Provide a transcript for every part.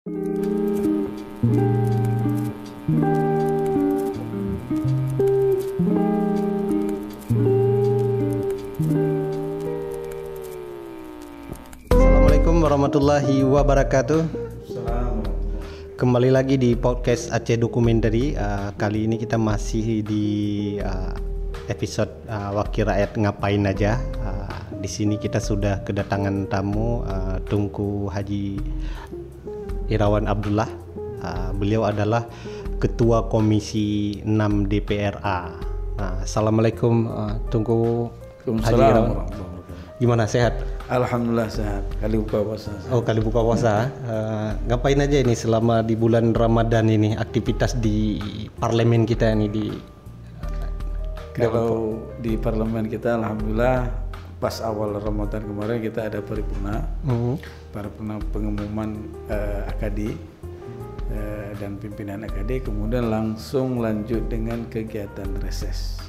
Assalamualaikum warahmatullahi wabarakatuh. Kembali lagi di podcast Aceh Documentary. Uh, kali ini kita masih di uh, episode uh, Wakil Rakyat Ngapain aja. Uh, di sini kita sudah kedatangan tamu uh, Tunku Haji Irawan Abdullah. Uh, beliau adalah Ketua Komisi 6 DPRA. Nah, Assalamualaikum uh, Tunku Haji Irawan. Gimana sehat? Alhamdulillah sehat. Kali buka puasa. Oh kali buka puasa. Uh, ngapain aja ini selama di bulan Ramadan ini aktivitas di parlemen kita ini di Kalau di parlemen kita alhamdulillah pas awal Ramadan kemarin kita ada paripurna. Hmm. Paripurna pengumuman uh, AKD uh, dan pimpinan AKD kemudian langsung lanjut dengan kegiatan reses.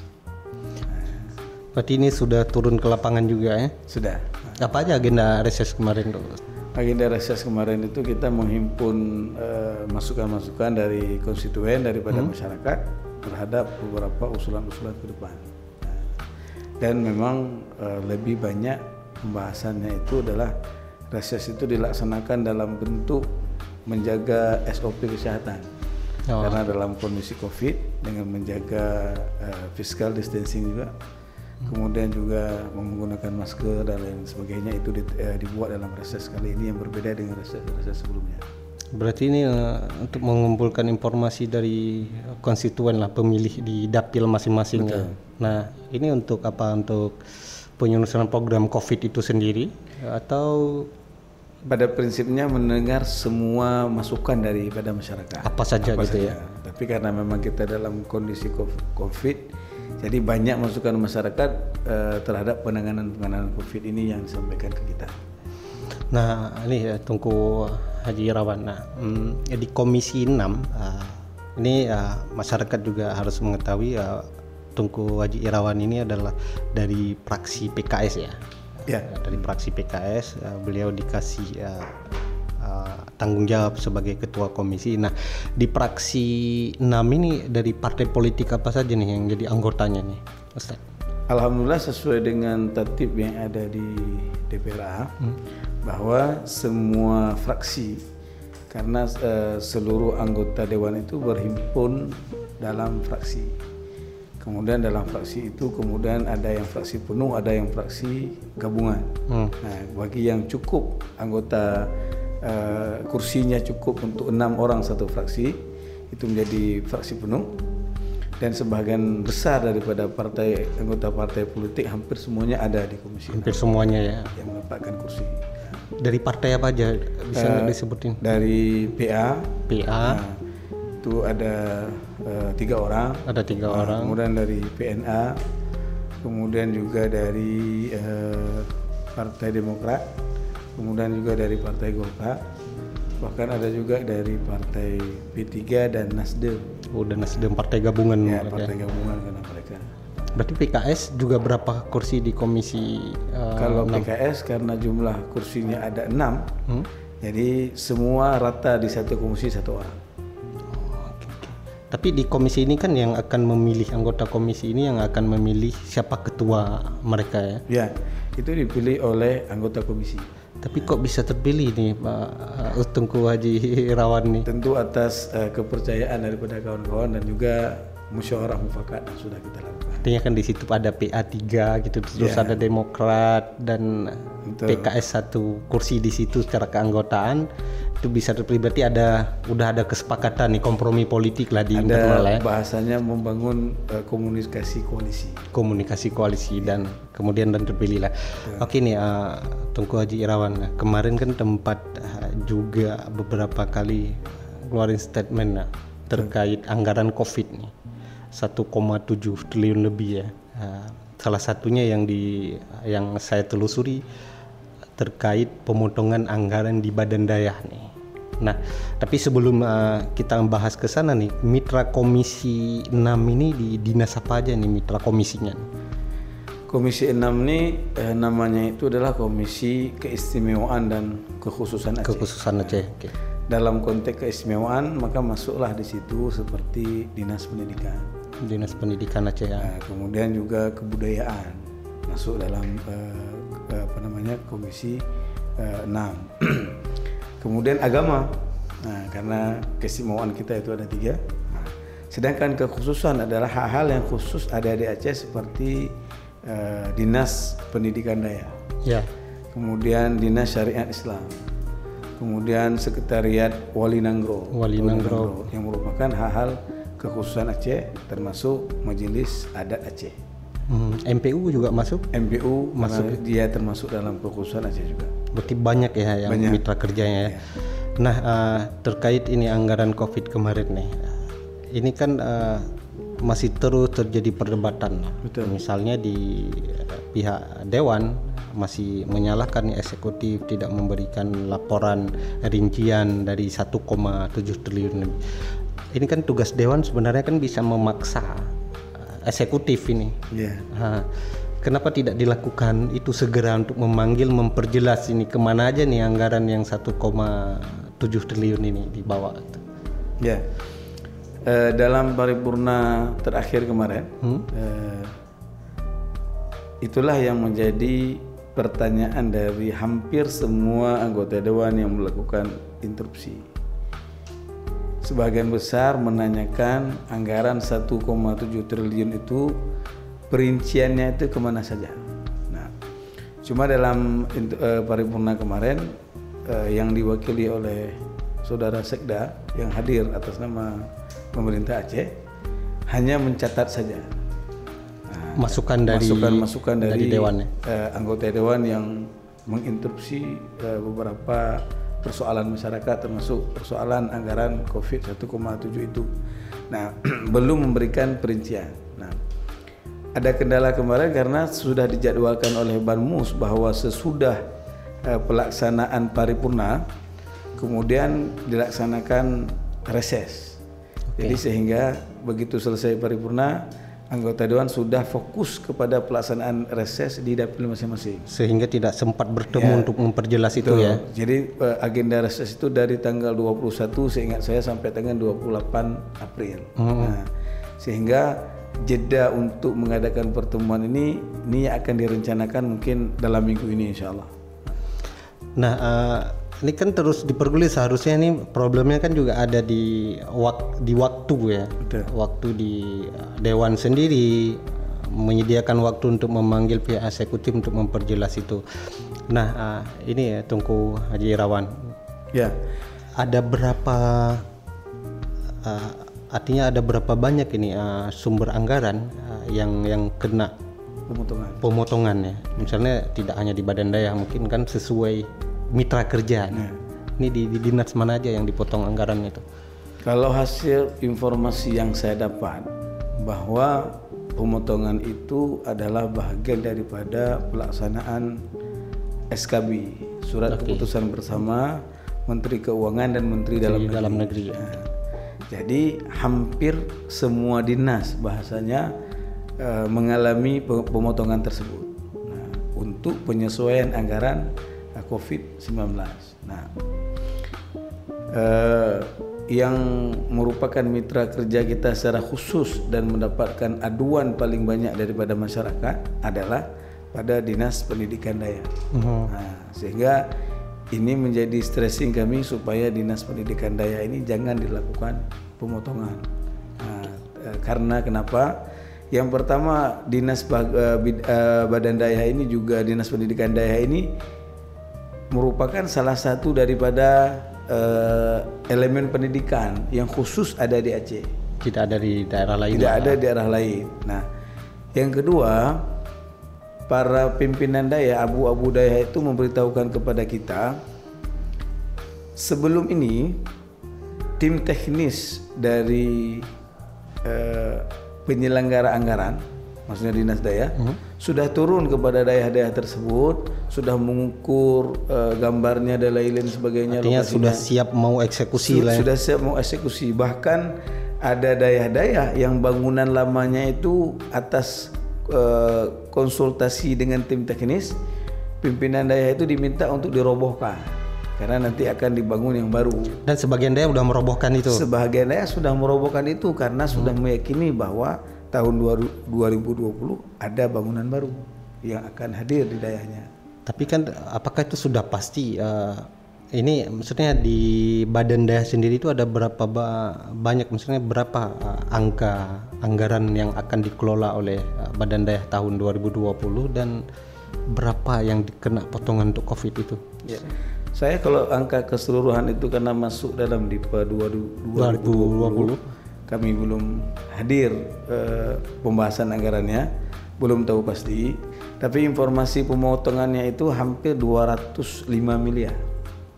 Berarti ini sudah turun ke lapangan juga ya? Sudah. Apa aja agenda reses kemarin tuh? Agenda reses kemarin itu kita menghimpun eh, masukan-masukan dari konstituen daripada masyarakat terhadap beberapa usulan-usulan ke depan. Dan memang eh, lebih banyak pembahasannya itu adalah reses itu dilaksanakan dalam bentuk menjaga SOP kesehatan. Oh. Karena dalam kondisi COVID dengan menjaga eh, physical distancing juga kemudian juga menggunakan masker dan lain sebagainya itu di- eh, dibuat dalam reses kali ini yang berbeda dengan reses reses sebelumnya. Berarti ini uh, untuk mengumpulkan informasi dari konstituen lah pemilih di dapil masing-masing ya. Nah ini untuk apa? Untuk penyusunan program COVID itu sendiri atau Pada prinsipnya mendengar semua masukan daripada masyarakat. apa saja Apa gitu ya? saja. Tapi karena memang kita dalam kondisi co- COVID, jadi banyak masukan masyarakat eh, terhadap penanganan penanganan COVID ini yang disampaikan ke kita. Nah, ini ya Tungku Haji Irawan. Nah, hmm, ya di Komisi 6 ah, ini ah, masyarakat juga harus mengetahui ah, Tungku Haji Irawan ini adalah dari fraksi PKS ya. Ya. Dari fraksi PKS ah, beliau dikasih ah, ah, tanggung jawab sebagai ketua komisi. Nah, di fraksi 6 ini dari partai politik apa saja nih yang jadi anggotanya nih, Ustaz? Alhamdulillah sesuai dengan tertib yang ada di DPRA bahwa semua fraksi karena eh, seluruh anggota dewan itu berhimpun dalam fraksi. Kemudian dalam fraksi itu kemudian ada yang fraksi penuh, ada yang fraksi gabungan. Hmm. Nah, bagi yang cukup anggota eh, kursinya cukup untuk enam orang satu fraksi itu menjadi fraksi penuh dan sebagian besar daripada partai anggota partai politik hampir semuanya ada di komisi Hampir semuanya ya. yang mendapatkan kursi Dari partai apa aja bisa nggak disebutin? dari PA PA nah, itu ada eh, tiga orang ada tiga Nah, orang. kemudian dari PNA kemudian juga dari eh, Partai Demokrat kemudian juga dari Partai Golkar bahkan ada juga dari Partai P3 dan Nasdem Udah Nasdem partai gabungan. ya. Partai Gabungan karena mereka Berarti PKS juga berapa kursi di komisi eh, kalau PKS karena jumlah kursinya ada enam hmm? jadi semua rata di satu komisi satu orang Tapi di komisi ini kan yang akan memilih anggota komisi ini yang akan memilih siapa ketua mereka ya. ya itu dipilih oleh anggota komisi Tapi kok bisa terpilih nih Pak eh, Tungku Haji Irawan nih? tentu atas eh, kepercayaan daripada kawan-kawan dan juga musyawarah mufakat yang sudah kita lakukan. Artinya kan di situ ada PA 3 gitu terus ada Demokrat dan Betul. PKS satu kursi di situ secara keanggotaan itu bisa berarti ada udah ada kesepakatan nih kompromi politik lah di internal ya. Ada bahasanya membangun eh, komunikasi koalisi. komunikasi koalisi dan kemudian dan terpilih lah. Oke nih uh, Tungku Haji Irawan kemarin kan tempat uh, juga beberapa kali keluarin statement nah, terkait anggaran COVID nih 1,7 triliun lebih ya. Uh, salah satunya yang di yang saya telusuri terkait pemotongan anggaran di badan daya nih. Nah, tapi sebelum uh, kita membahas ke sana nih, mitra komisi 6 ini di dinas apa aja nih mitra komisinya? nih? Komisi 6 ini eh, namanya itu adalah Komisi Keistimewaan dan Kekhususan Aceh. Kekhususan Aceh. Oke. dalam konteks keistimewaan maka masuklah di situ seperti dinas pendidikan. Dinas Pendidikan Aceh ya. Nah, kemudian juga kebudayaan masuk dalam uh, apa namanya komisi uh, 6. kemudian agama. Nah, karena keistimewaan kita itu ada tiga. Nah, sedangkan kekhususan adalah hal-hal yang khusus ada di Aceh seperti uh, dinas pendidikan daya. Ya. Kemudian dinas syariat Islam. Kemudian sekretariat Wali Nanggro. Wali Nanggro. yang merupakan hal-hal kekhususan Aceh termasuk Majelis Adat Aceh. Hmm, MPU juga masuk? MPU masuk dia termasuk dalam kekhususan Aceh juga. Berarti banyak ya yang Banyak. mitra kerjanya ya. Ya. Nah, uh, terkait ini anggaran Covid kemarin nih. Ini kan uh, masih terus terjadi perdebatan. Betul. Misalnya di uh, pihak dewan masih menyalahkan eksekutif tidak memberikan laporan rincian dari 1,7 triliun lebih. Ini kan tugas dewan sebenarnya kan bisa memaksa uh, eksekutif ini. Iya. Ha, kenapa tidak dilakukan itu segera untuk memanggil memperjelas ini ke mana aja nih anggaran yang 1,7 triliun ini dibawa? Ya. Eh, dalam paripurna terakhir kemarin, eh, itulah yang menjadi pertanyaan dari hampir semua anggota dewan yang melakukan interupsi. Sebagian besar menanyakan anggaran 1,7 triliun itu perinciannya itu ke mana saja. Nah, cuma dalam eh, paripurna kemarin eh, yang diwakili oleh saudara Sekda yang hadir atas nama pemerintah Aceh hanya mencatat saja Nah, Masukan dari masukan-masukan dari, dari dewan ya? eh, anggota dewan yang menginterupsi eh, beberapa persoalan masyarakat termasuk persoalan anggaran Covid 1,7 itu. Nah, belum memberikan perincian. Nah, ada kendala kemarin karena sudah dijadwalkan oleh Banmus bahwa sesudah eh, pelaksanaan paripurna kemudian dilaksanakan reses. Jadi sehingga begitu selesai paripurna anggota dewan sudah fokus kepada pelaksanaan reses di dapil masing-masing. sehingga tidak sempat bertemu untuk memperjelas itu Betul. ya. Jadi eh, agenda reses itu dari tanggal 21 seingat saya sampai tanggal 28 April. Nah, sehingga jeda untuk mengadakan pertemuan ini ini akan direncanakan mungkin dalam minggu ini insya Allah. Nah, eh, ini kan terus dipergulir seharusnya ini problemnya kan juga ada di wak di waktu ya. Betul. Waktu di eh, dewan sendiri menyediakan waktu untuk memanggil pihak eksekutif untuk memperjelas itu. Nah, eh, ini ya Tungku Haji Irawan. Ya, Ada berapa eh, artinya ada berapa banyak ini sumber anggaran yang yang kena pemotongan. pemotongan ya. Misalnya tidak hanya di badan daya, mungkin kan sesuai mitra kerja. Ya. Ini di, di dinas mana aja yang dipotong anggaran itu? Kalau hasil informasi yang saya dapat bahwa pemotongan itu adalah bagian daripada pelaksanaan SKB, surat keputusan bersama Menteri Keuangan dan Menteri Dalam Negeri. dalam negeri ya. Nah, jadi hampir semua dinas bahasanya eh, mengalami pe- pemotongan tersebut nah, untuk penyesuaian anggaran COVID-19. Nah, eh, yang merupakan mitra kerja kita secara khusus dan mendapatkan aduan paling banyak daripada masyarakat adalah pada dinas pendidikan daya. Nah, sehingga ini menjadi stressing kami supaya dinas pendidikan daya ini jangan dilakukan pemotongan. Nah, eh, karena kenapa? Yang pertama dinas eh, eh, badan daya ini juga dinas pendidikan daya ini merupakan salah satu daripada eh, elemen pendidikan yang khusus ada di Aceh. Tidak ada di daerah lain. Tidak ada di daerah lain. Nah, yang kedua, para pimpinan daya, abu-abu daya itu memberitahukan kepada kita sebelum ini tim teknis dari eh, penyelenggara anggaran, maksudnya dinas daya, sudah turun kepada daerah-daerah tersebut, sudah mengukur eh, gambarnya dan lain-lain sebagainya. Artinya lokasinya. sudah siap mau eksekusi Su- lah. ya. sudah siap mau eksekusi bahkan ada daya-daya yang bangunan lamanya itu atas eh, konsultasi dengan tim teknis pimpinan daya itu diminta untuk dirobohkan karena nanti akan dibangun yang baru. Dan sebagian daerah sudah merobohkan itu. Sebagian daerah sudah merobohkan itu karena sudah meyakini bahwa tahun 2020 ada bangunan baru yang akan hadir di daerahnya. Tapi kan apakah itu sudah pasti uh, ini maksudnya di badan daerah sendiri itu ada berapa ba banyak maksudnya berapa uh, angka anggaran yang akan dikelola oleh uh, badan daerah tahun 2020 dan berapa yang dikena potongan untuk Covid itu? Ya. Saya kalau angka keseluruhan itu karena masuk dalam DIPA 2020, 2020 kami belum hadir uh, pembahasan anggarannya, belum tahu pasti. Tapi informasi pemotongannya itu hampir 205 miliar.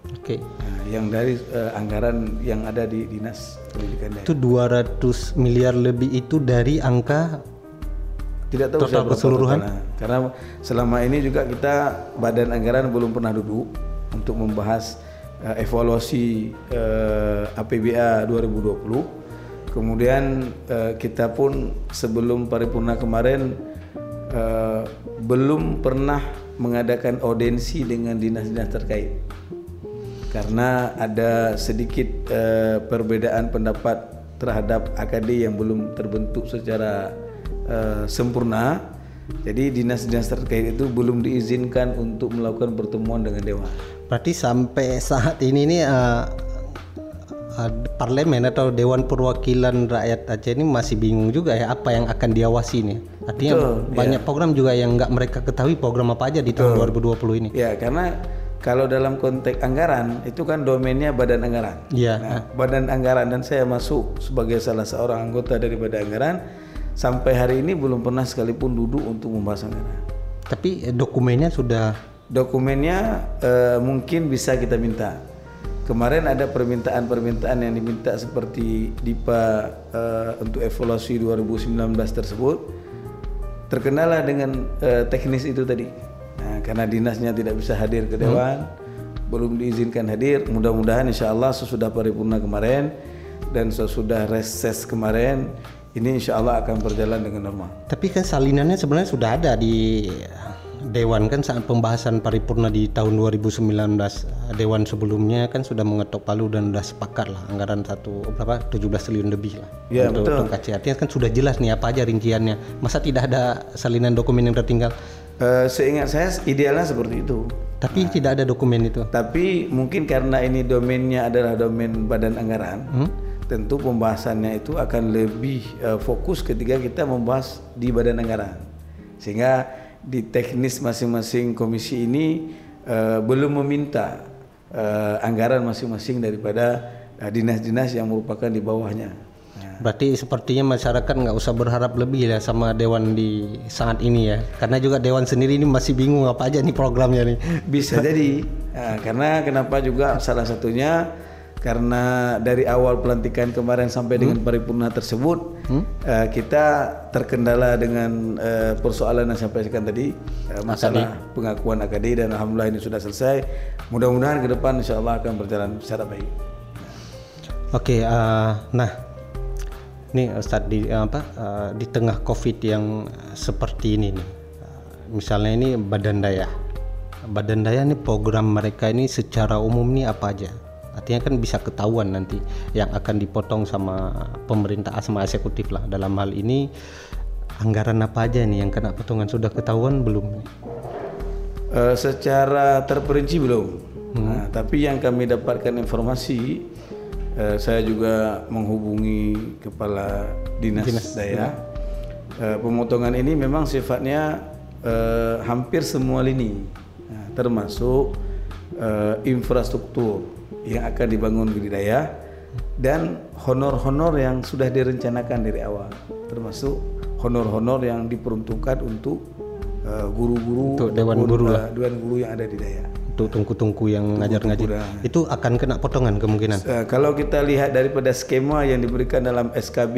Oke. Okay. Nah, yang dari uh, anggaran yang ada di dinas pendidikan Itu 200 miliar lebih itu dari angka tidak tahu total keseluruhan. Karena selama ini juga kita badan anggaran belum pernah duduk untuk membahas uh, evaluasi uh, APBA 2020. Kemudian uh, kita pun sebelum paripurna kemarin uh, belum pernah mengadakan audensi dengan dinas-dinas terkait karena ada sedikit uh, perbedaan pendapat terhadap AKD yang belum terbentuk secara uh, sempurna. Jadi dinas-dinas terkait itu belum diizinkan untuk melakukan pertemuan dengan dewan. Berarti sampai saat ini nih uh, uh, parlemen atau dewan perwakilan rakyat Aceh ini masih bingung juga ya apa yang akan diawasi nih. Artinya Betul, banyak ya. program juga yang nggak mereka ketahui program apa aja di Betul. tahun 2020 ini. Ya karena kalau dalam konteks anggaran itu kan domainnya badan anggaran. Iya. Nah, badan anggaran dan saya masuk sebagai salah seorang anggota dari badan anggaran sampai hari ini belum pernah sekalipun duduk untuk membahas anggaran. Tapi eh, dokumennya sudah. Dokumennya eh, mungkin bisa kita minta. Kemarin ada permintaan-permintaan yang diminta seperti DIPA eh, untuk evaluasi 2019 tersebut terkenala dengan eh, teknis itu tadi Nah, karena dinasnya tidak bisa hadir ke dewan, hmm. belum diizinkan hadir. Mudah-mudahan insya Allah sesudah paripurna kemarin dan sesudah reses kemarin, ini insya Allah akan berjalan dengan normal. Tapi kan salinannya sebenarnya sudah ada di Dewan kan saat pembahasan paripurna di tahun 2019 Dewan sebelumnya kan sudah mengetok palu dan sudah sepakat lah anggaran satu berapa 17 triliun lebih lah ya, untuk betul. Artinya kan sudah jelas nih apa aja rinciannya. Masa tidak ada salinan dokumen yang tertinggal? Uh, seingat saya idealnya seperti itu. Tapi nah, tidak ada dokumen itu. Tapi mungkin karena ini domainnya adalah domain badan anggaran, hmm? tentu pembahasannya itu akan lebih uh, fokus ketika kita membahas di badan anggaran. Sehingga di teknis masing-masing komisi ini uh, belum meminta uh, anggaran masing-masing daripada dinas-dinas uh, yang merupakan di bawahnya. Berarti sepertinya masyarakat nggak usah berharap lebih ya sama Dewan di saat ini ya, karena juga Dewan sendiri ini masih bingung apa aja nih programnya nih. Bisa jadi, nah, karena kenapa juga salah satunya karena dari awal pelantikan kemarin sampai hmm? dengan paripurna tersebut hmm? uh, kita terkendala dengan uh, persoalan yang saya sampaikan tadi uh, masalah akadi. pengakuan akadi dan alhamdulillah ini sudah selesai. Mudah-mudahan ke depan insya Allah akan berjalan secara baik. Oke, okay, uh, nah nih Ustadz di apa uh, di tengah Covid yang seperti ini nih. Misalnya ini badan daya. Badan daya ini program mereka ini secara umum nih apa aja? Artinya kan bisa ketahuan nanti yang akan dipotong sama pemerintah sama eksekutif lah. Dalam hal ini anggaran apa aja nih yang kena potongan sudah ketahuan belum? Uh, secara terperinci belum. Hmm. Nah, tapi yang kami dapatkan informasi eh, saya juga menghubungi kepala dinas, dinas daya. Eh, pemotongan ini memang sifatnya eh, hampir semua lini, nah, termasuk eh, infrastruktur yang akan dibangun di daya dan honor-honor yang sudah direncanakan dari awal, termasuk honor-honor yang diperuntukkan untuk eh, guru-guru, uh, dewan guru, uh, dewan guru yang ada di daya. Tuh tungku-tungku yang ngajar-ngajar. itu akan kena potongan kemungkinan. Uh, kalau kita lihat daripada skema yang diberikan dalam SKB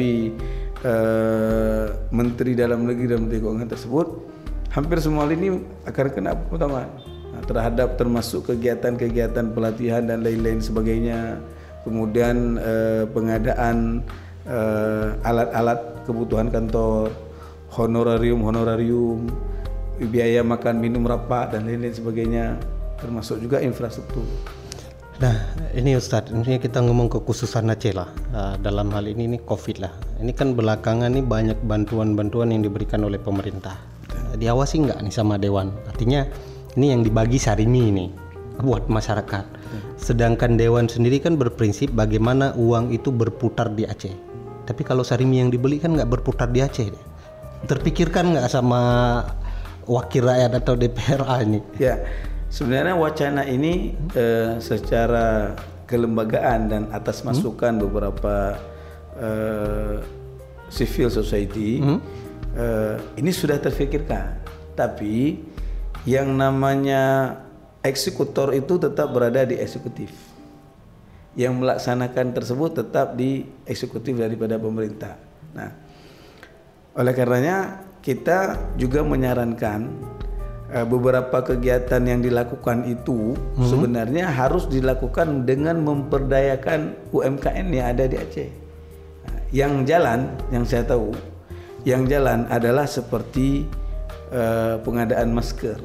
uh, eh, Menteri Dalam Negeri dan Menteri Keuangan tersebut, hampir semua ini akan kena potongan terhadap termasuk kegiatan-kegiatan pelatihan dan lain-lain sebagainya. Kemudian uh, pengadaan alat-alat uh, kebutuhan kantor, honorarium honorarium, biaya makan minum rapat dan lain-lain sebagainya termasuk juga infrastruktur. Nah, ini Ustadz, ini kita ngomong kekhususan Aceh lah. Uh, dalam hal ini ini COVID lah. Ini kan belakangan nih banyak bantuan-bantuan yang diberikan oleh pemerintah. Diawasi nggak nih sama Dewan? Artinya ini yang dibagi Sarimi ini buat masyarakat. Sedangkan Dewan sendiri kan berprinsip bagaimana uang itu berputar di Aceh. Tapi kalau Sarimi yang dibeli kan nggak berputar di Aceh. Terpikirkan nggak sama wakil rakyat atau DPRA ini? Ya, sebenarnya wacana ini eh, secara kelembagaan dan atas masukan hmm? beberapa eh, civil society hmm? eh, ini sudah terfikirkan. Tapi yang namanya eksekutor itu tetap berada di eksekutif. Yang melaksanakan tersebut tetap di eksekutif daripada pemerintah. Nah, oleh karenanya kita juga menyarankan uh, beberapa kegiatan yang dilakukan itu hmm. sebenarnya harus dilakukan dengan memperdayakan UMKM yang ada di Aceh. Nah, yang jalan, yang saya tahu, yang jalan adalah seperti uh, pengadaan masker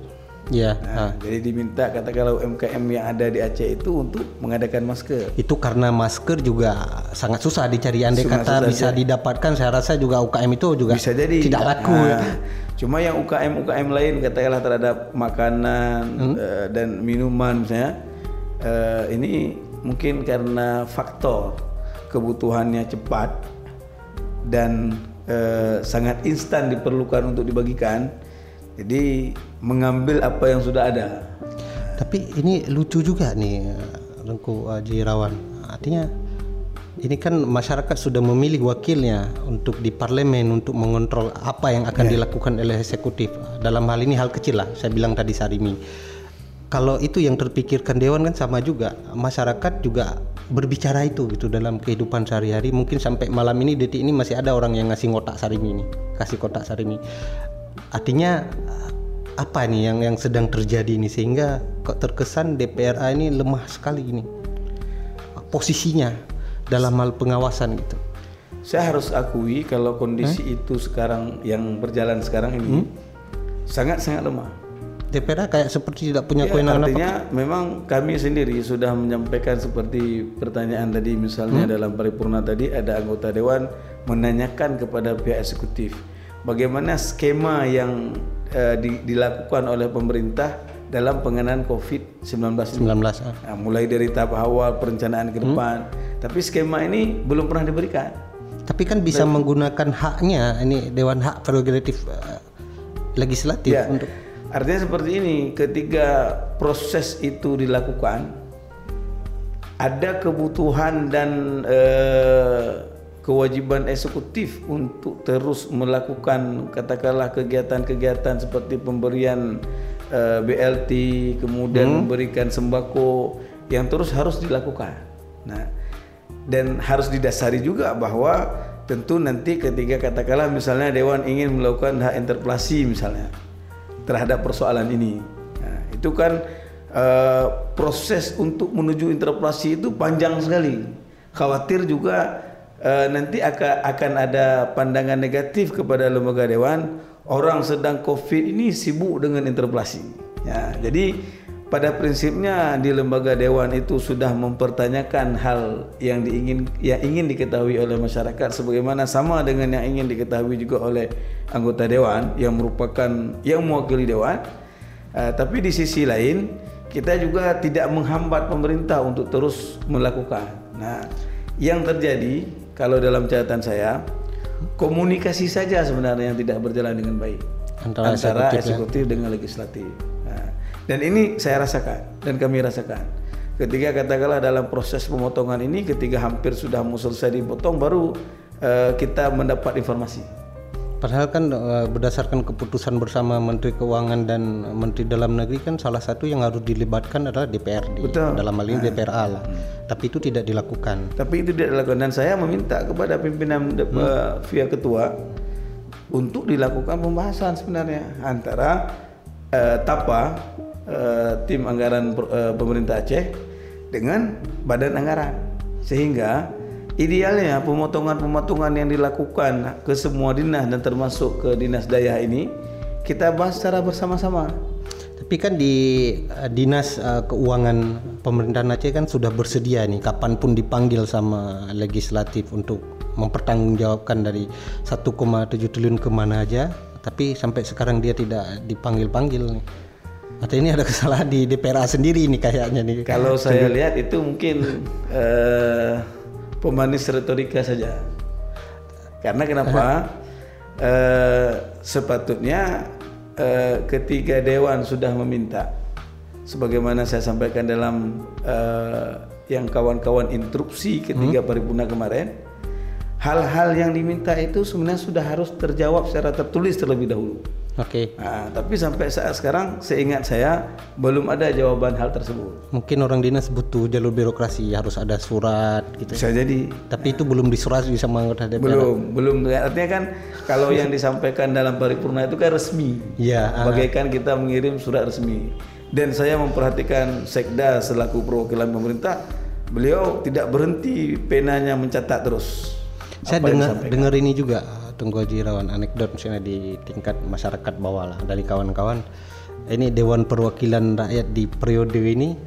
Ya. Nah, jadi diminta katakanlah UMKM yang ada di Aceh itu untuk mengadakan masker. Itu karena masker juga sangat susah dicari. Andai kata bisa didapatkan, saya rasa juga UKM itu juga bisa jadi tidak laku. Nah, ya. Cuma yang UKM UKM lain katakanlah terhadap makanan hmm? uh, dan minuman misalnya, uh, ini mungkin karena faktor kebutuhannya cepat dan uh, sangat instan diperlukan untuk dibagikan jadi mengambil apa yang sudah ada. Tapi ini lucu juga nih Rengku Haji Rawan. Artinya ini kan masyarakat sudah memilih wakilnya untuk di parlemen untuk mengontrol apa yang akan yeah. dilakukan oleh eksekutif. Dalam hal ini hal kecil lah, saya bilang tadi Sarimi. Kalau itu yang terpikirkan dewan kan sama juga. Masyarakat juga berbicara itu gitu dalam kehidupan sehari-hari. Mungkin sampai malam ini detik ini masih ada orang yang ngasih kotak Sarimi ini, kasih kotak Sarimi artinya apa nih yang yang sedang terjadi ini sehingga kok terkesan DPRA ini lemah sekali ini posisinya dalam hal pengawasan gitu. Saya harus akui kalau kondisi hmm? itu sekarang yang berjalan sekarang ini sangat hmm? sangat lemah. DPRA kayak seperti tidak punya ya, kewenangan artinya apa? memang kami sendiri sudah menyampaikan seperti pertanyaan tadi misalnya hmm? dalam paripurna tadi ada anggota dewan menanyakan kepada pihak eksekutif bagaimana skema yang uh, di, dilakukan oleh pemerintah dalam pengenaan COVID-19 19, ah. nah, mulai dari tahap awal perencanaan ke hmm. depan hmm. tapi skema ini belum pernah diberikan tapi kan bisa Dan, menggunakan haknya ini Dewan Hak Prerogatif uh, Legislatif ya, untuk artinya seperti ini ketika proses itu dilakukan ada kebutuhan dan uh, kewajiban eksekutif untuk terus melakukan katakanlah kegiatan-kegiatan seperti pemberian uh, eh, BLT kemudian hmm. memberikan sembako yang terus harus dilakukan. Nah, dan harus didasari juga bahwa tentu nanti ketika katakanlah misalnya dewan ingin melakukan hak interpelasi misalnya terhadap persoalan ini. Nah, itu kan uh, proses untuk menuju interpelasi itu panjang sekali. Khawatir juga uh, nanti akan akan ada pandangan negatif kepada lembaga dewan. Orang sedang covid ini sibuk dengan interpelasi. Ya jadi pada prinsipnya di lembaga dewan itu sudah mempertanyakan hal yang diingin yang ingin diketahui oleh masyarakat sebagaimana sama dengan yang ingin diketahui juga oleh anggota dewan yang merupakan yang mewakili dewan. Uh, tapi di sisi lain kita juga tidak menghambat pemerintah untuk terus melakukan. Nah yang terjadi kalau dalam catatan saya komunikasi saja sebenarnya yang tidak berjalan dengan baik antara, antara eksekutif, eksekutif ya? dengan legislatif. Nah, dan ini saya rasakan dan kami rasakan. Ketika katakanlah dalam proses pemotongan ini, ketika hampir sudah mau selesai dipotong, baru uh, kita mendapat informasi Padahal kan uh, berdasarkan keputusan bersama Menteri Keuangan dan Menteri Dalam Negeri kan salah satu yang harus dilibatkan adalah DPRD Betul. dalam hal ini nah. DPRA lah. Hmm. Tapi itu tidak dilakukan. Tapi itu tidak dilakukan dan saya meminta kepada pimpinan hmm. uh, via ketua untuk dilakukan pembahasan sebenarnya antara uh, TAPA uh, tim anggaran uh, pemerintah Aceh dengan badan anggaran sehingga Idealnya pemotongan-pemotongan yang dilakukan ke semua dinas dan termasuk ke dinas daya ini kita bahas secara bersama-sama. Tapi kan di uh, dinas uh, keuangan pemerintahan Aceh kan sudah bersedia nih kapan pun dipanggil sama legislatif untuk mempertanggungjawabkan dari 1,7 triliun ke mana aja. Tapi sampai sekarang dia tidak dipanggil-panggil nih. Atau ini ada kesalahan di DPRA sendiri nih kayaknya nih. Kalau saya lihat itu mungkin uh, pemanis retorika saja. Karena kenapa? uh, sepatutnya uh, ketika dewan sudah meminta, sebagaimana saya sampaikan dalam uh, yang kawan-kawan instruksi ketiga hmm. paripurna kemarin, hal-hal yang diminta itu sebenarnya sudah harus terjawab secara tertulis terlebih dahulu. Oke. Okay. Nah, tapi sampai saat sekarang seingat saya belum ada jawaban hal tersebut. Mungkin orang dinas butuh jalur birokrasi harus ada surat gitu. Bisa jadi. Tapi itu belum disurat sama anggota DPR. Belum, belum. Artinya kan kalau yang disampaikan dalam paripurna itu kan resmi. Iya. Uh. Bagaikan kita mengirim surat resmi. Dan saya memperhatikan Sekda selaku perwakilan pemerintah, beliau tidak berhenti penanya mencatat terus. Saya dengar dengar ini juga Tunggu Haji Irawan anekdot misalnya di tingkat masyarakat bawah lah dari kawan-kawan. Ini Dewan Perwakilan Rakyat di periode ini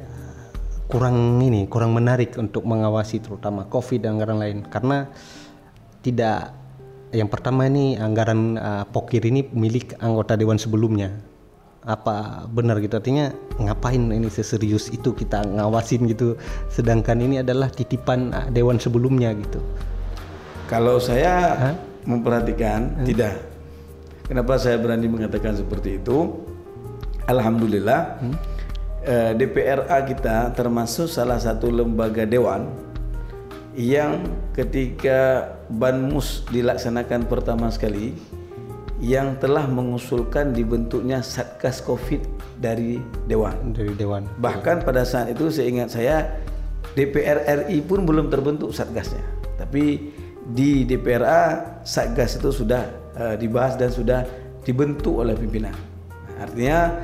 kurang ini kurang menarik untuk mengawasi terutama COVID dan anggaran lain. Karena tidak yang pertama ini anggaran uh, pokir ini milik anggota dewan sebelumnya. Apa benar gitu? Artinya ngapain ini seserius itu kita ngawasin gitu? Sedangkan ini adalah titipan uh, dewan sebelumnya gitu. Kalau saya Hah? Memperhatikan hmm. tidak. Kenapa saya berani mengatakan seperti itu? Alhamdulillah hmm. eh, DPRA kita termasuk salah satu lembaga dewan yang ketika Banmus dilaksanakan pertama sekali yang telah mengusulkan dibentuknya Satgas Covid dari dewan. Dari dewan. Bahkan pada saat itu seingat saya DPR RI pun belum terbentuk satgasnya. Tapi di DPRA Satgas itu sudah uh, dibahas dan sudah dibentuk oleh pimpinan. Artinya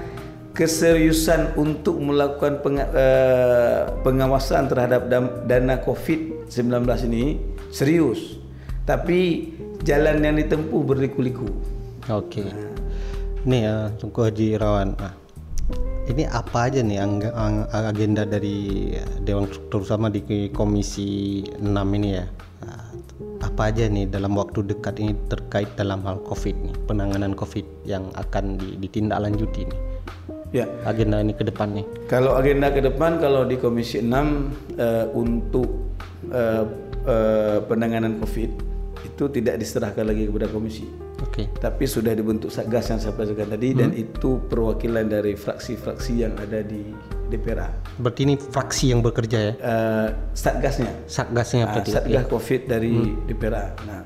keseriusan untuk melakukan peng, uh, pengawasan terhadap dana COVID-19 ini serius. Tapi jalan yang ditempuh berliku-liku. Oke. Okay. Nah. Nih ya, Tunggu Haji Irawan. Nah, ini apa aja nih agenda dari Dewan terutama di Komisi 6 ini ya? Apa aja nih dalam waktu dekat ini terkait dalam hal COVID nih, penanganan COVID yang akan ditindaklanjuti nih? Ya. Agenda ini ke depan nih. Kalau agenda ke depan, kalau di Komisi 6 uh, eh, untuk uh, uh, penanganan COVID itu tidak diserahkan lagi kepada komisi. Oke. Okay. Tapi sudah dibentuk satgas yang saya katakan tadi hmm. dan itu perwakilan dari fraksi-fraksi yang ada di DPRA. Berarti ini fraksi yang bekerja ya? Uh, satgasnya. Satgasnya uh, Satgas ya. COVID dari hmm. DPRA. Nah,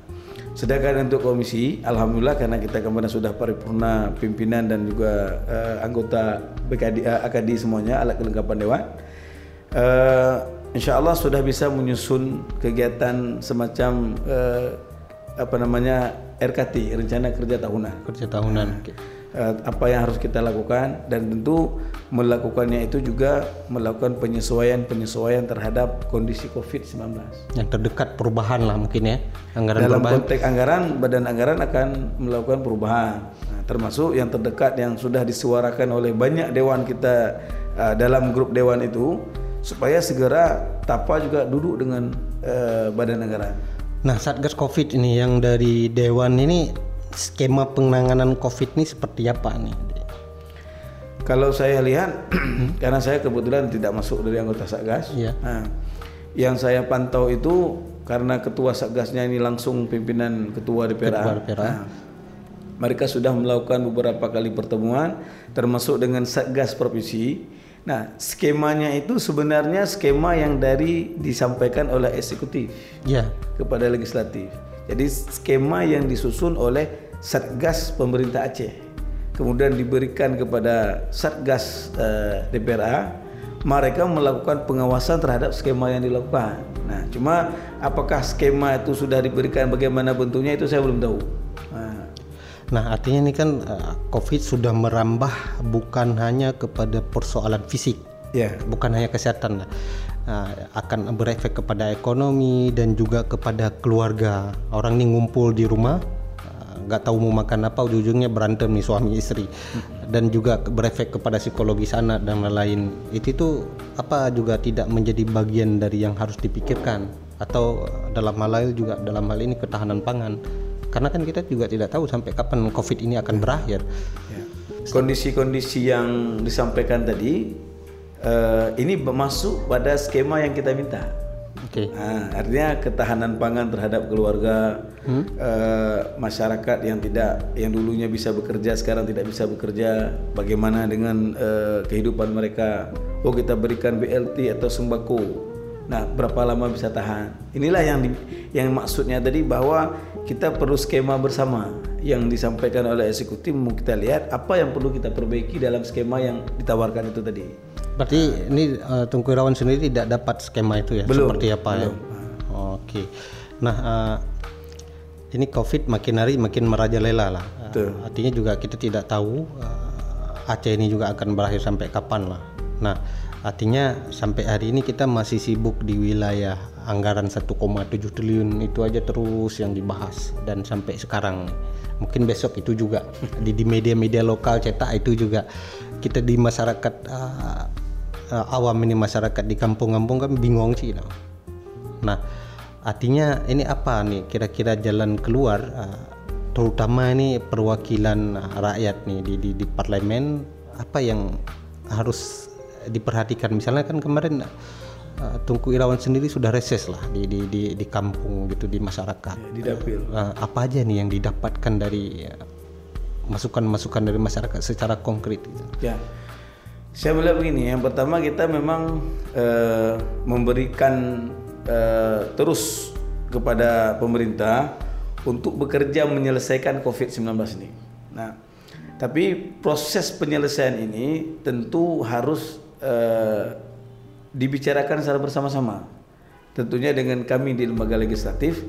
sedangkan untuk komisi, alhamdulillah karena kita kemarin sudah paripurna pimpinan dan juga uh, anggota BKD, uh, AKD semuanya alat kelengkapan dewan. Uh, Insya Allah sudah bisa menyusun kegiatan semacam uh, apa namanya RKT rencana kerja tahunan. Kerja tahunan. Nah, uh, apa yang harus kita lakukan dan tentu melakukannya itu juga melakukan penyesuaian-penyesuaian terhadap kondisi COVID-19. Yang terdekat perubahan lah mungkin ya anggaran Dalam perubahan. konteks anggaran, badan anggaran akan melakukan perubahan. Nah, termasuk yang terdekat yang sudah disuarakan oleh banyak dewan kita uh, dalam grup dewan itu supaya segera TAPA juga duduk dengan uh, badan anggaran. Nah, Satgas Covid ini yang dari dewan ini skema penanganan COVID ini seperti apa nih? Kalau saya lihat, karena saya kebetulan tidak masuk dari anggota Satgas, yeah. nah, yang saya pantau itu karena ketua Satgasnya ini langsung pimpinan ketua DPRA. Nah, mereka sudah melakukan beberapa kali pertemuan, termasuk dengan Satgas Provinsi. Nah, skemanya itu sebenarnya skema yang dari disampaikan oleh eksekutif yeah. kepada legislatif. Jadi skema yang disusun oleh Satgas pemerintah Aceh kemudian diberikan kepada Satgas eh, DPRA mereka melakukan pengawasan terhadap skema yang dilakukan. Nah, cuma apakah skema itu sudah diberikan bagaimana bentuknya itu saya belum tahu. Nah, nah artinya ini kan uh, COVID sudah merambah bukan hanya kepada persoalan fisik, yeah. bukan hanya kesehatan, uh, akan berefek kepada ekonomi dan juga kepada keluarga. Orang ini ngumpul di rumah, nggak tahu mau makan apa ujung-ujungnya berantem nih suami istri. Dan juga berefek kepada psikologis anak dan lain-lain. Itu tuh apa juga tidak menjadi bagian dari yang harus dipikirkan. Atau dalam hal lain juga dalam hal ini ketahanan pangan karena kan kita juga tidak tahu sampai kapan covid ini akan berakhir. Ya. Kondisi-kondisi yang disampaikan tadi eh, ini masuk pada skema yang kita minta. oke. Nah, artinya ketahanan pangan terhadap keluarga eh, masyarakat yang tidak yang dulunya bisa bekerja sekarang tidak bisa bekerja. Bagaimana dengan eh, kehidupan mereka? Oh kita berikan BLT atau sembako. Nah berapa lama bisa tahan? Inilah yang di, yang maksudnya tadi bahwa kita perlu skema bersama. Yang disampaikan oleh eksekutif mau kita lihat apa yang perlu kita perbaiki dalam skema yang ditawarkan itu tadi. Berarti ini uh, Tungku Irawan sendiri tidak dapat skema itu ya? Belum, seperti apa ya? oke. Nah uh, ini covid makin hari makin merajalela lah. Uh, artinya juga kita tidak tahu uh, Aceh ini juga akan berakhir sampai kapan lah. Nah artinya sampai hari ini kita masih sibuk di wilayah anggaran 1,7 triliun itu aja terus yang dibahas. Dan sampai sekarang mungkin besok itu juga. Di di media-media lokal cetak itu juga. Kita di masyarakat uh, awam ini masyarakat di kampung-kampung kan bingung sih no. Nah, artinya ini apa nih? Kira-kira jalan keluar uh, terutama ini perwakilan rakyat nih di, di di parlemen apa yang harus diperhatikan? Misalnya kan kemarin uh, Tungku Irawan sendiri sudah reses lah di di di, di kampung gitu di masyarakat. di dapil Uh, apa aja nih yang didapatkan dari uh, masukan-masukan dari masyarakat secara konkret gitu. Ya, saya melihat begini. Yang pertama kita memang eh, memberikan eh, terus kepada pemerintah untuk bekerja menyelesaikan COVID-19 ini. Nah, tapi proses penyelesaian ini tentu harus eh, dibicarakan secara bersama-sama. Tentunya dengan kami di lembaga legislatif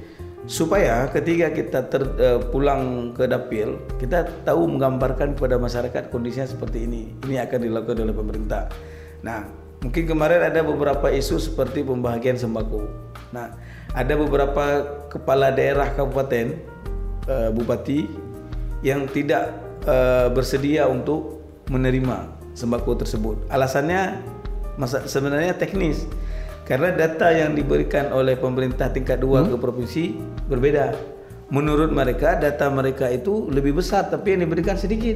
supaya ketika kita ter, eh, pulang ke dapil kita tahu menggambarkan kepada masyarakat kondisinya seperti ini. Ini akan dilakukan oleh pemerintah. Nah, mungkin kemarin ada beberapa isu seperti pembagian sembako. Nah, ada beberapa kepala daerah kabupaten eh, bupati yang tidak eh, bersedia untuk menerima sembako tersebut. Alasannya masa, sebenarnya teknis. Karena data yang diberikan oleh pemerintah tingkat 2 ke provinsi berbeda. Menurut mereka data mereka itu lebih besar tapi yang diberikan sedikit.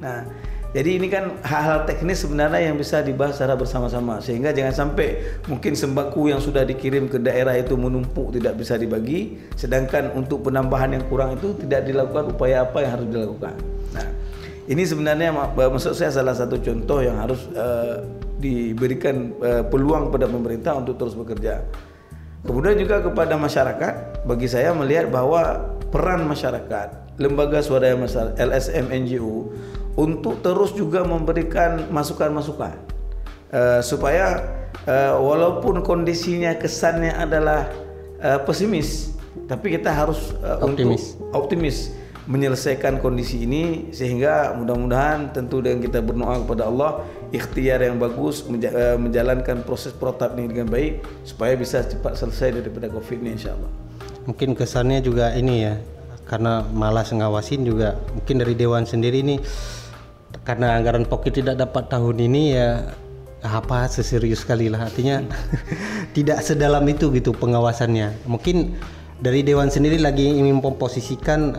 Nah, jadi ini kan hal-hal teknis sebenarnya yang bisa dibahas secara bersama-sama sehingga jangan sampai mungkin sembako yang sudah dikirim ke daerah itu menumpuk tidak bisa dibagi sedangkan untuk penambahan yang kurang itu tidak dilakukan upaya apa yang harus dilakukan. Nah, ini sebenarnya ma- maksud saya salah satu contoh yang harus eh, diberikan eh, peluang pada pemerintah untuk terus bekerja. Kemudian juga kepada masyarakat, bagi saya melihat bahwa peran masyarakat, lembaga swadaya masyarakat, LSM NGO untuk terus juga memberikan masukan-masukan Eh, supaya eh, walaupun kondisinya kesannya adalah pesimis, tapi kita harus Optimis. untuk optimis menyelesaikan kondisi ini sehingga mudah-mudahan tentu dengan kita berdoa kepada Allah ikhtiar yang bagus eh, menjalankan proses protap ini dengan baik supaya bisa cepat selesai daripada Covid ini insyaallah. Mungkin kesannya juga ini ya, karena malas ngawasin juga. Mungkin dari Dewan sendiri ini, karena anggaran pokok tidak dapat tahun ini ya apa seserius sekali lah artinya tidak sedalam itu gitu pengawasannya. Mungkin dari Dewan sendiri lagi ingin memposisikan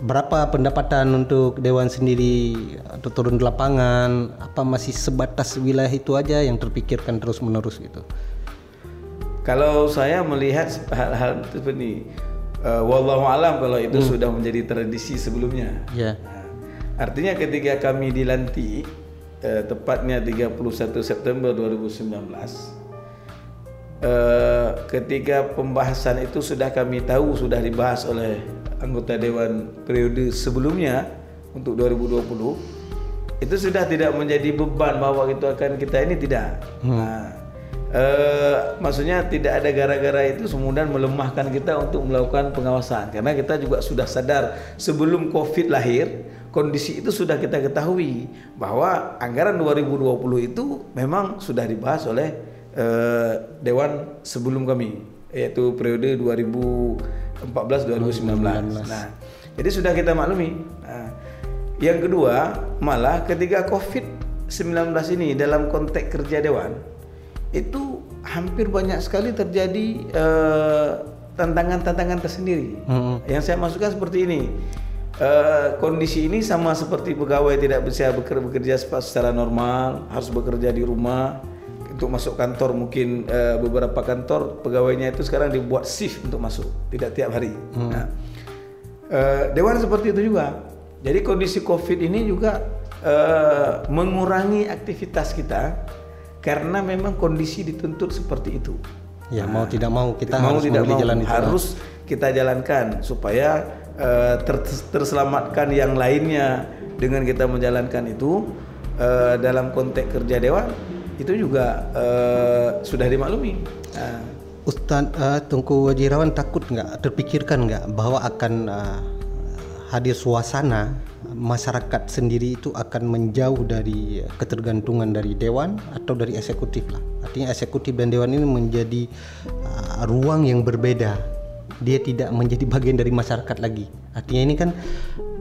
berapa pendapatan untuk Dewan sendiri atau turun ke lapangan apa masih sebatas wilayah itu aja yang terpikirkan terus menerus gitu. Kalau saya melihat hal-hal seperti ini, uh, wallahu alam kalau itu sudah menjadi tradisi sebelumnya. Ya. Nah, artinya ketika kami dilantik eh, tepatnya 31 September 2019 eh, ketika pembahasan itu sudah kami tahu sudah dibahas oleh anggota dewan periode sebelumnya untuk 2020 itu sudah tidak menjadi beban bahwa itu akan kita ini tidak. Nah, eh, maksudnya tidak ada gara-gara itu kemudian melemahkan kita untuk melakukan pengawasan. Karena kita juga sudah sadar sebelum Covid lahir kondisi itu sudah kita ketahui bahwa anggaran 2020 itu memang sudah dibahas oleh eh, dewan sebelum kami yaitu periode 2014 2019. Nah, jadi sudah kita maklumi. Nah, Yang kedua, malah ketika COVID-19 ini dalam konteks kerja dewan itu hampir banyak sekali terjadi eh, tantangan-tantangan tersendiri. Hmm. Yang saya masukkan seperti ini. Eh, kondisi ini sama seperti pegawai tidak bisa beker- bekerja secara normal, harus bekerja di rumah. Untuk masuk kantor mungkin eh, beberapa kantor pegawainya itu sekarang dibuat shift untuk masuk, tidak tiap hari. Nah, eh, dewan seperti itu juga. Jadi kondisi COVID ini juga eh, mengurangi aktivitas kita karena memang kondisi dituntut seperti itu Ya mau tidak mau kita mau harus tidak mau jalan itu. harus kita jalankan supaya eh, ter- terselamatkan yang lainnya dengan kita menjalankan itu eh, dalam konteks kerja dewan itu juga eh, sudah dimaklumi. Nah, Ustaz uh, Tungku Wajirawan takut nggak terpikirkan nggak bahwa akan uh, hadir suasana masyarakat sendiri itu akan menjauh dari ketergantungan dari dewan atau dari eksekutif lah. Artinya eksekutif dan dewan ini menjadi uh, ruang yang berbeda. Dia tidak menjadi bagian dari masyarakat lagi. Artinya ini kan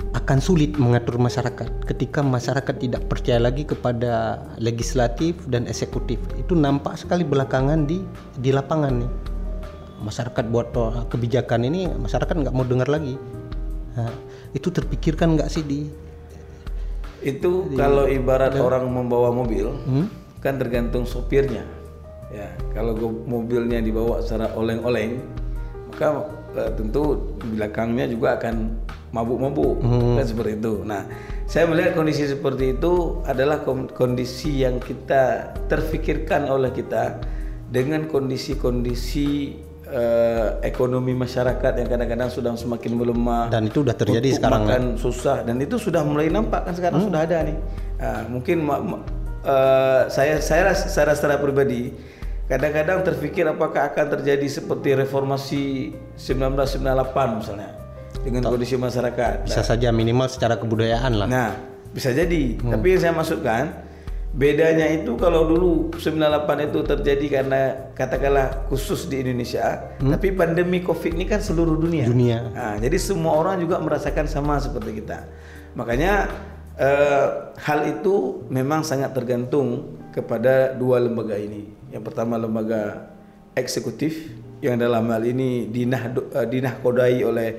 akan sulit mengatur masyarakat ketika masyarakat tidak percaya lagi kepada legislatif dan eksekutif. Itu nampak sekali belakangan di di lapangan nih. Masyarakat buat uh, kebijakan ini masyarakat nggak mau dengar lagi. Nah, itu terpikirkan nggak sih di itu kalau ibarat orang membawa mobil Hmm? kan tergantung sopirnya. Ya, kalau mobilnya dibawa secara oleng-oleng, maka eh, tentu di belakangnya juga akan mabuk-mabuk, kan seperti itu. Nah, saya melihat kondisi seperti itu adalah kondisi yang kita terfikirkan oleh kita dengan kondisi-kondisi eh, ekonomi masyarakat yang kadang-kadang sudah semakin melemah. Dan itu udah terjadi sekarang makan susah. Dan itu sudah mulai nampak kan sekarang sudah ada nih. Ah, mungkin eh, saya saya secara secara pribadi kadang-kadang terpikir apakah akan terjadi seperti reformasi 1998 misalnya dengan kondisi masyarakat bisa saja minimal secara kebudayaan lah. Nah, bisa jadi. Tapi yang saya masukkan bedanya itu kalau dulu 98 itu terjadi karena katakanlah khusus di Indonesia, tapi pandemi Covid ini kan seluruh dunia. Dunia. Nah, jadi semua orang juga merasakan sama seperti kita. Makanya eh, hal itu memang sangat tergantung kepada dua lembaga ini. Yang pertama lembaga eksekutif yang dalam hal ini dinah eh, dinahkodai oleh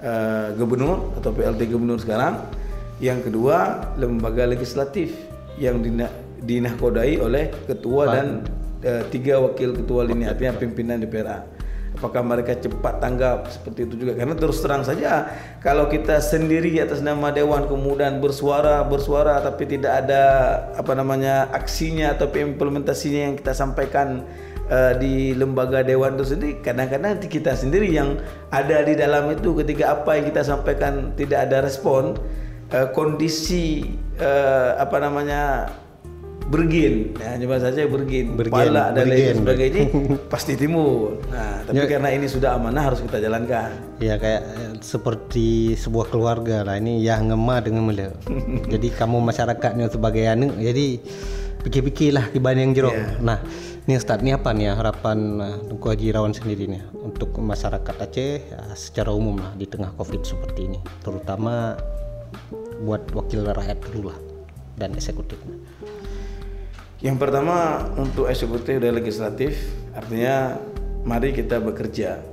eh, gubernur atau PLT gubernur sekarang. Yang kedua lembaga legislatif yang dinah dinahkodai oleh ketua dan eh, tiga wakil ketua lini artinya pimpinan DPRA. Apakah mereka cepat tanggap seperti itu juga? Karena terus terang saja kalau kita sendiri atas nama dewan kemudian bersuara bersuara tapi tidak ada apa namanya aksinya atau implementasinya yang kita sampaikan eh, di lembaga dewan itu sendiri kadang-kadang kita sendiri yang ada di dalam itu ketika apa yang kita sampaikan tidak ada respon eh, kondisi eh, apa namanya bergin. Ya coba saja bergin, Bergen, pala dan lain sebagainya. Pasti timbul nah tapi karena ini sudah amanah harus kita jalankan. Ya kayak eh, seperti sebuah keluarga lah. Ini ya ngema dengan mula. jadi kamu masyarakatnya sebagai anu jadi pikir-pikirlah dibanding yang jeruk. Nah, ini Ustaz, ini apa nih ya harapan uh, Tengku Haji Irawan sendiri nih untuk masyarakat Aceh ya, secara umum lah di tengah Covid seperti ini, terutama buat wakil rakyat dulu lah dan eksekutifnya. Yang pertama untuk eksekutif dan legislatif artinya mari kita bekerja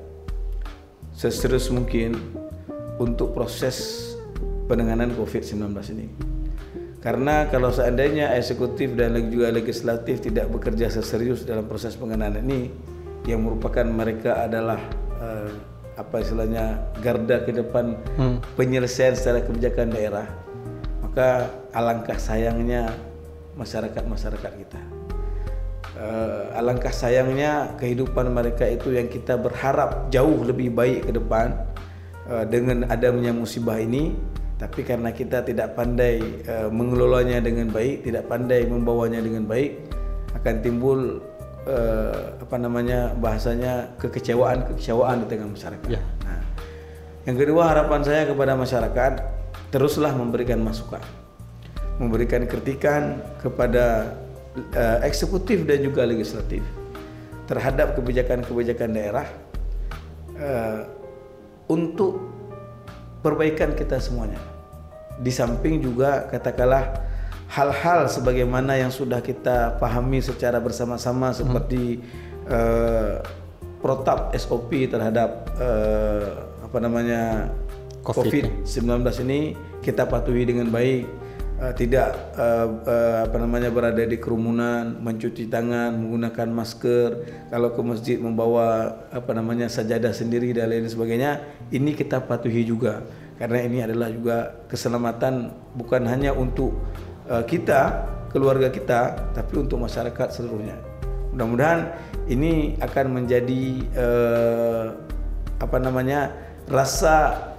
seserius mungkin untuk proses penanganan COVID-19 ini. Karena kalau seandainya eksekutif dan juga legislatif tidak bekerja seserius dalam proses penanganan ini yang merupakan mereka adalah eh, apa istilahnya garda ke depan penyelesaian secara kebijakan daerah maka alangkah sayangnya masyarakat-masyarakat kita. Eh, alangkah sayangnya kehidupan mereka itu yang kita berharap jauh lebih baik ke depan eh, dengan adanya musibah ini, tapi karena kita tidak pandai eh, mengelolanya dengan baik, tidak pandai membawanya dengan baik, akan timbul eh, apa namanya bahasanya kekecewaan-kekecewaan di tengah masyarakat. Ya. Nah, yang kedua harapan saya kepada masyarakat teruslah memberikan masukan, memberikan kritikan kepada eh, eksekutif dan juga legislatif terhadap kebijakan-kebijakan daerah eh, untuk perbaikan kita semuanya. di samping juga katakanlah hal-hal sebagaimana yang sudah kita pahami secara bersama-sama seperti uh, protap SOP terhadap uh, apa namanya COVID-19 COVID ini kita patuhi dengan baik uh, tidak uh, uh, apa namanya berada di kerumunan mencuci tangan menggunakan masker kalau ke masjid membawa apa namanya sajadah sendiri dan lain sebagainya ini kita patuhi juga karena ini adalah juga keselamatan bukan hanya untuk uh, kita, keluarga kita, tapi untuk masyarakat seluruhnya. Mudah-mudahan ini akan menjadi uh, apa namanya rasa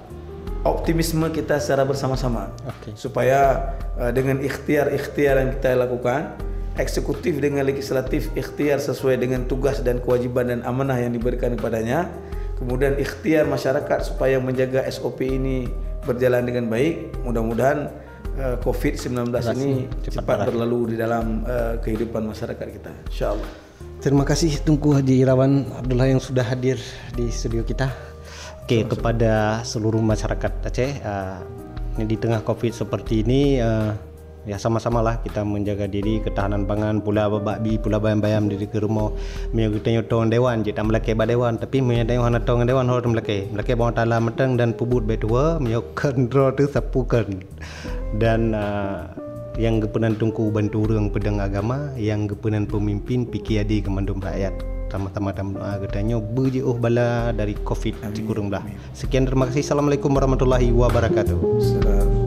optimisme kita secara bersama-sama okay. supaya uh, dengan ikhtiar-ikhtiar yang kita lakukan eksekutif dengan legislatif ikhtiar sesuai dengan tugas dan kewajiban dan amanah yang diberikan kepadanya kemudian ikhtiar masyarakat supaya menjaga SOP ini berjalan dengan baik mudah-mudahan uh, COVID-19 ini cepat, cepat berlalu di dalam uh, kehidupan masyarakat kita. Insyaallah. Terima kasih Tunku Haji Irawan Abdullah yang sudah hadir di studio kita. Oke, Sama kepada seluruh masyarakat Aceh uh, ini di tengah Covid seperti ini uh, ya sama-sama lah kita menjaga diri ketahanan pangan pula babi pula bayam-bayam diri ke rumah mio kita nyotong dewan jita melake ba dewan tapi dewan hana tong dewan hor melake melake bawang tala meteng dan pubut betua mio kendro tu sapukan. Dan uh, yang kepenan tungku bantu orang pedang agama yang kepenan pemimpin pikir adi kemandum rakyat sama-sama dalam doa katanya berje oh bala dari covid kurung lah sekian terima kasih. Assalamualaikum warahmatullahi wabarakatuh. Salam.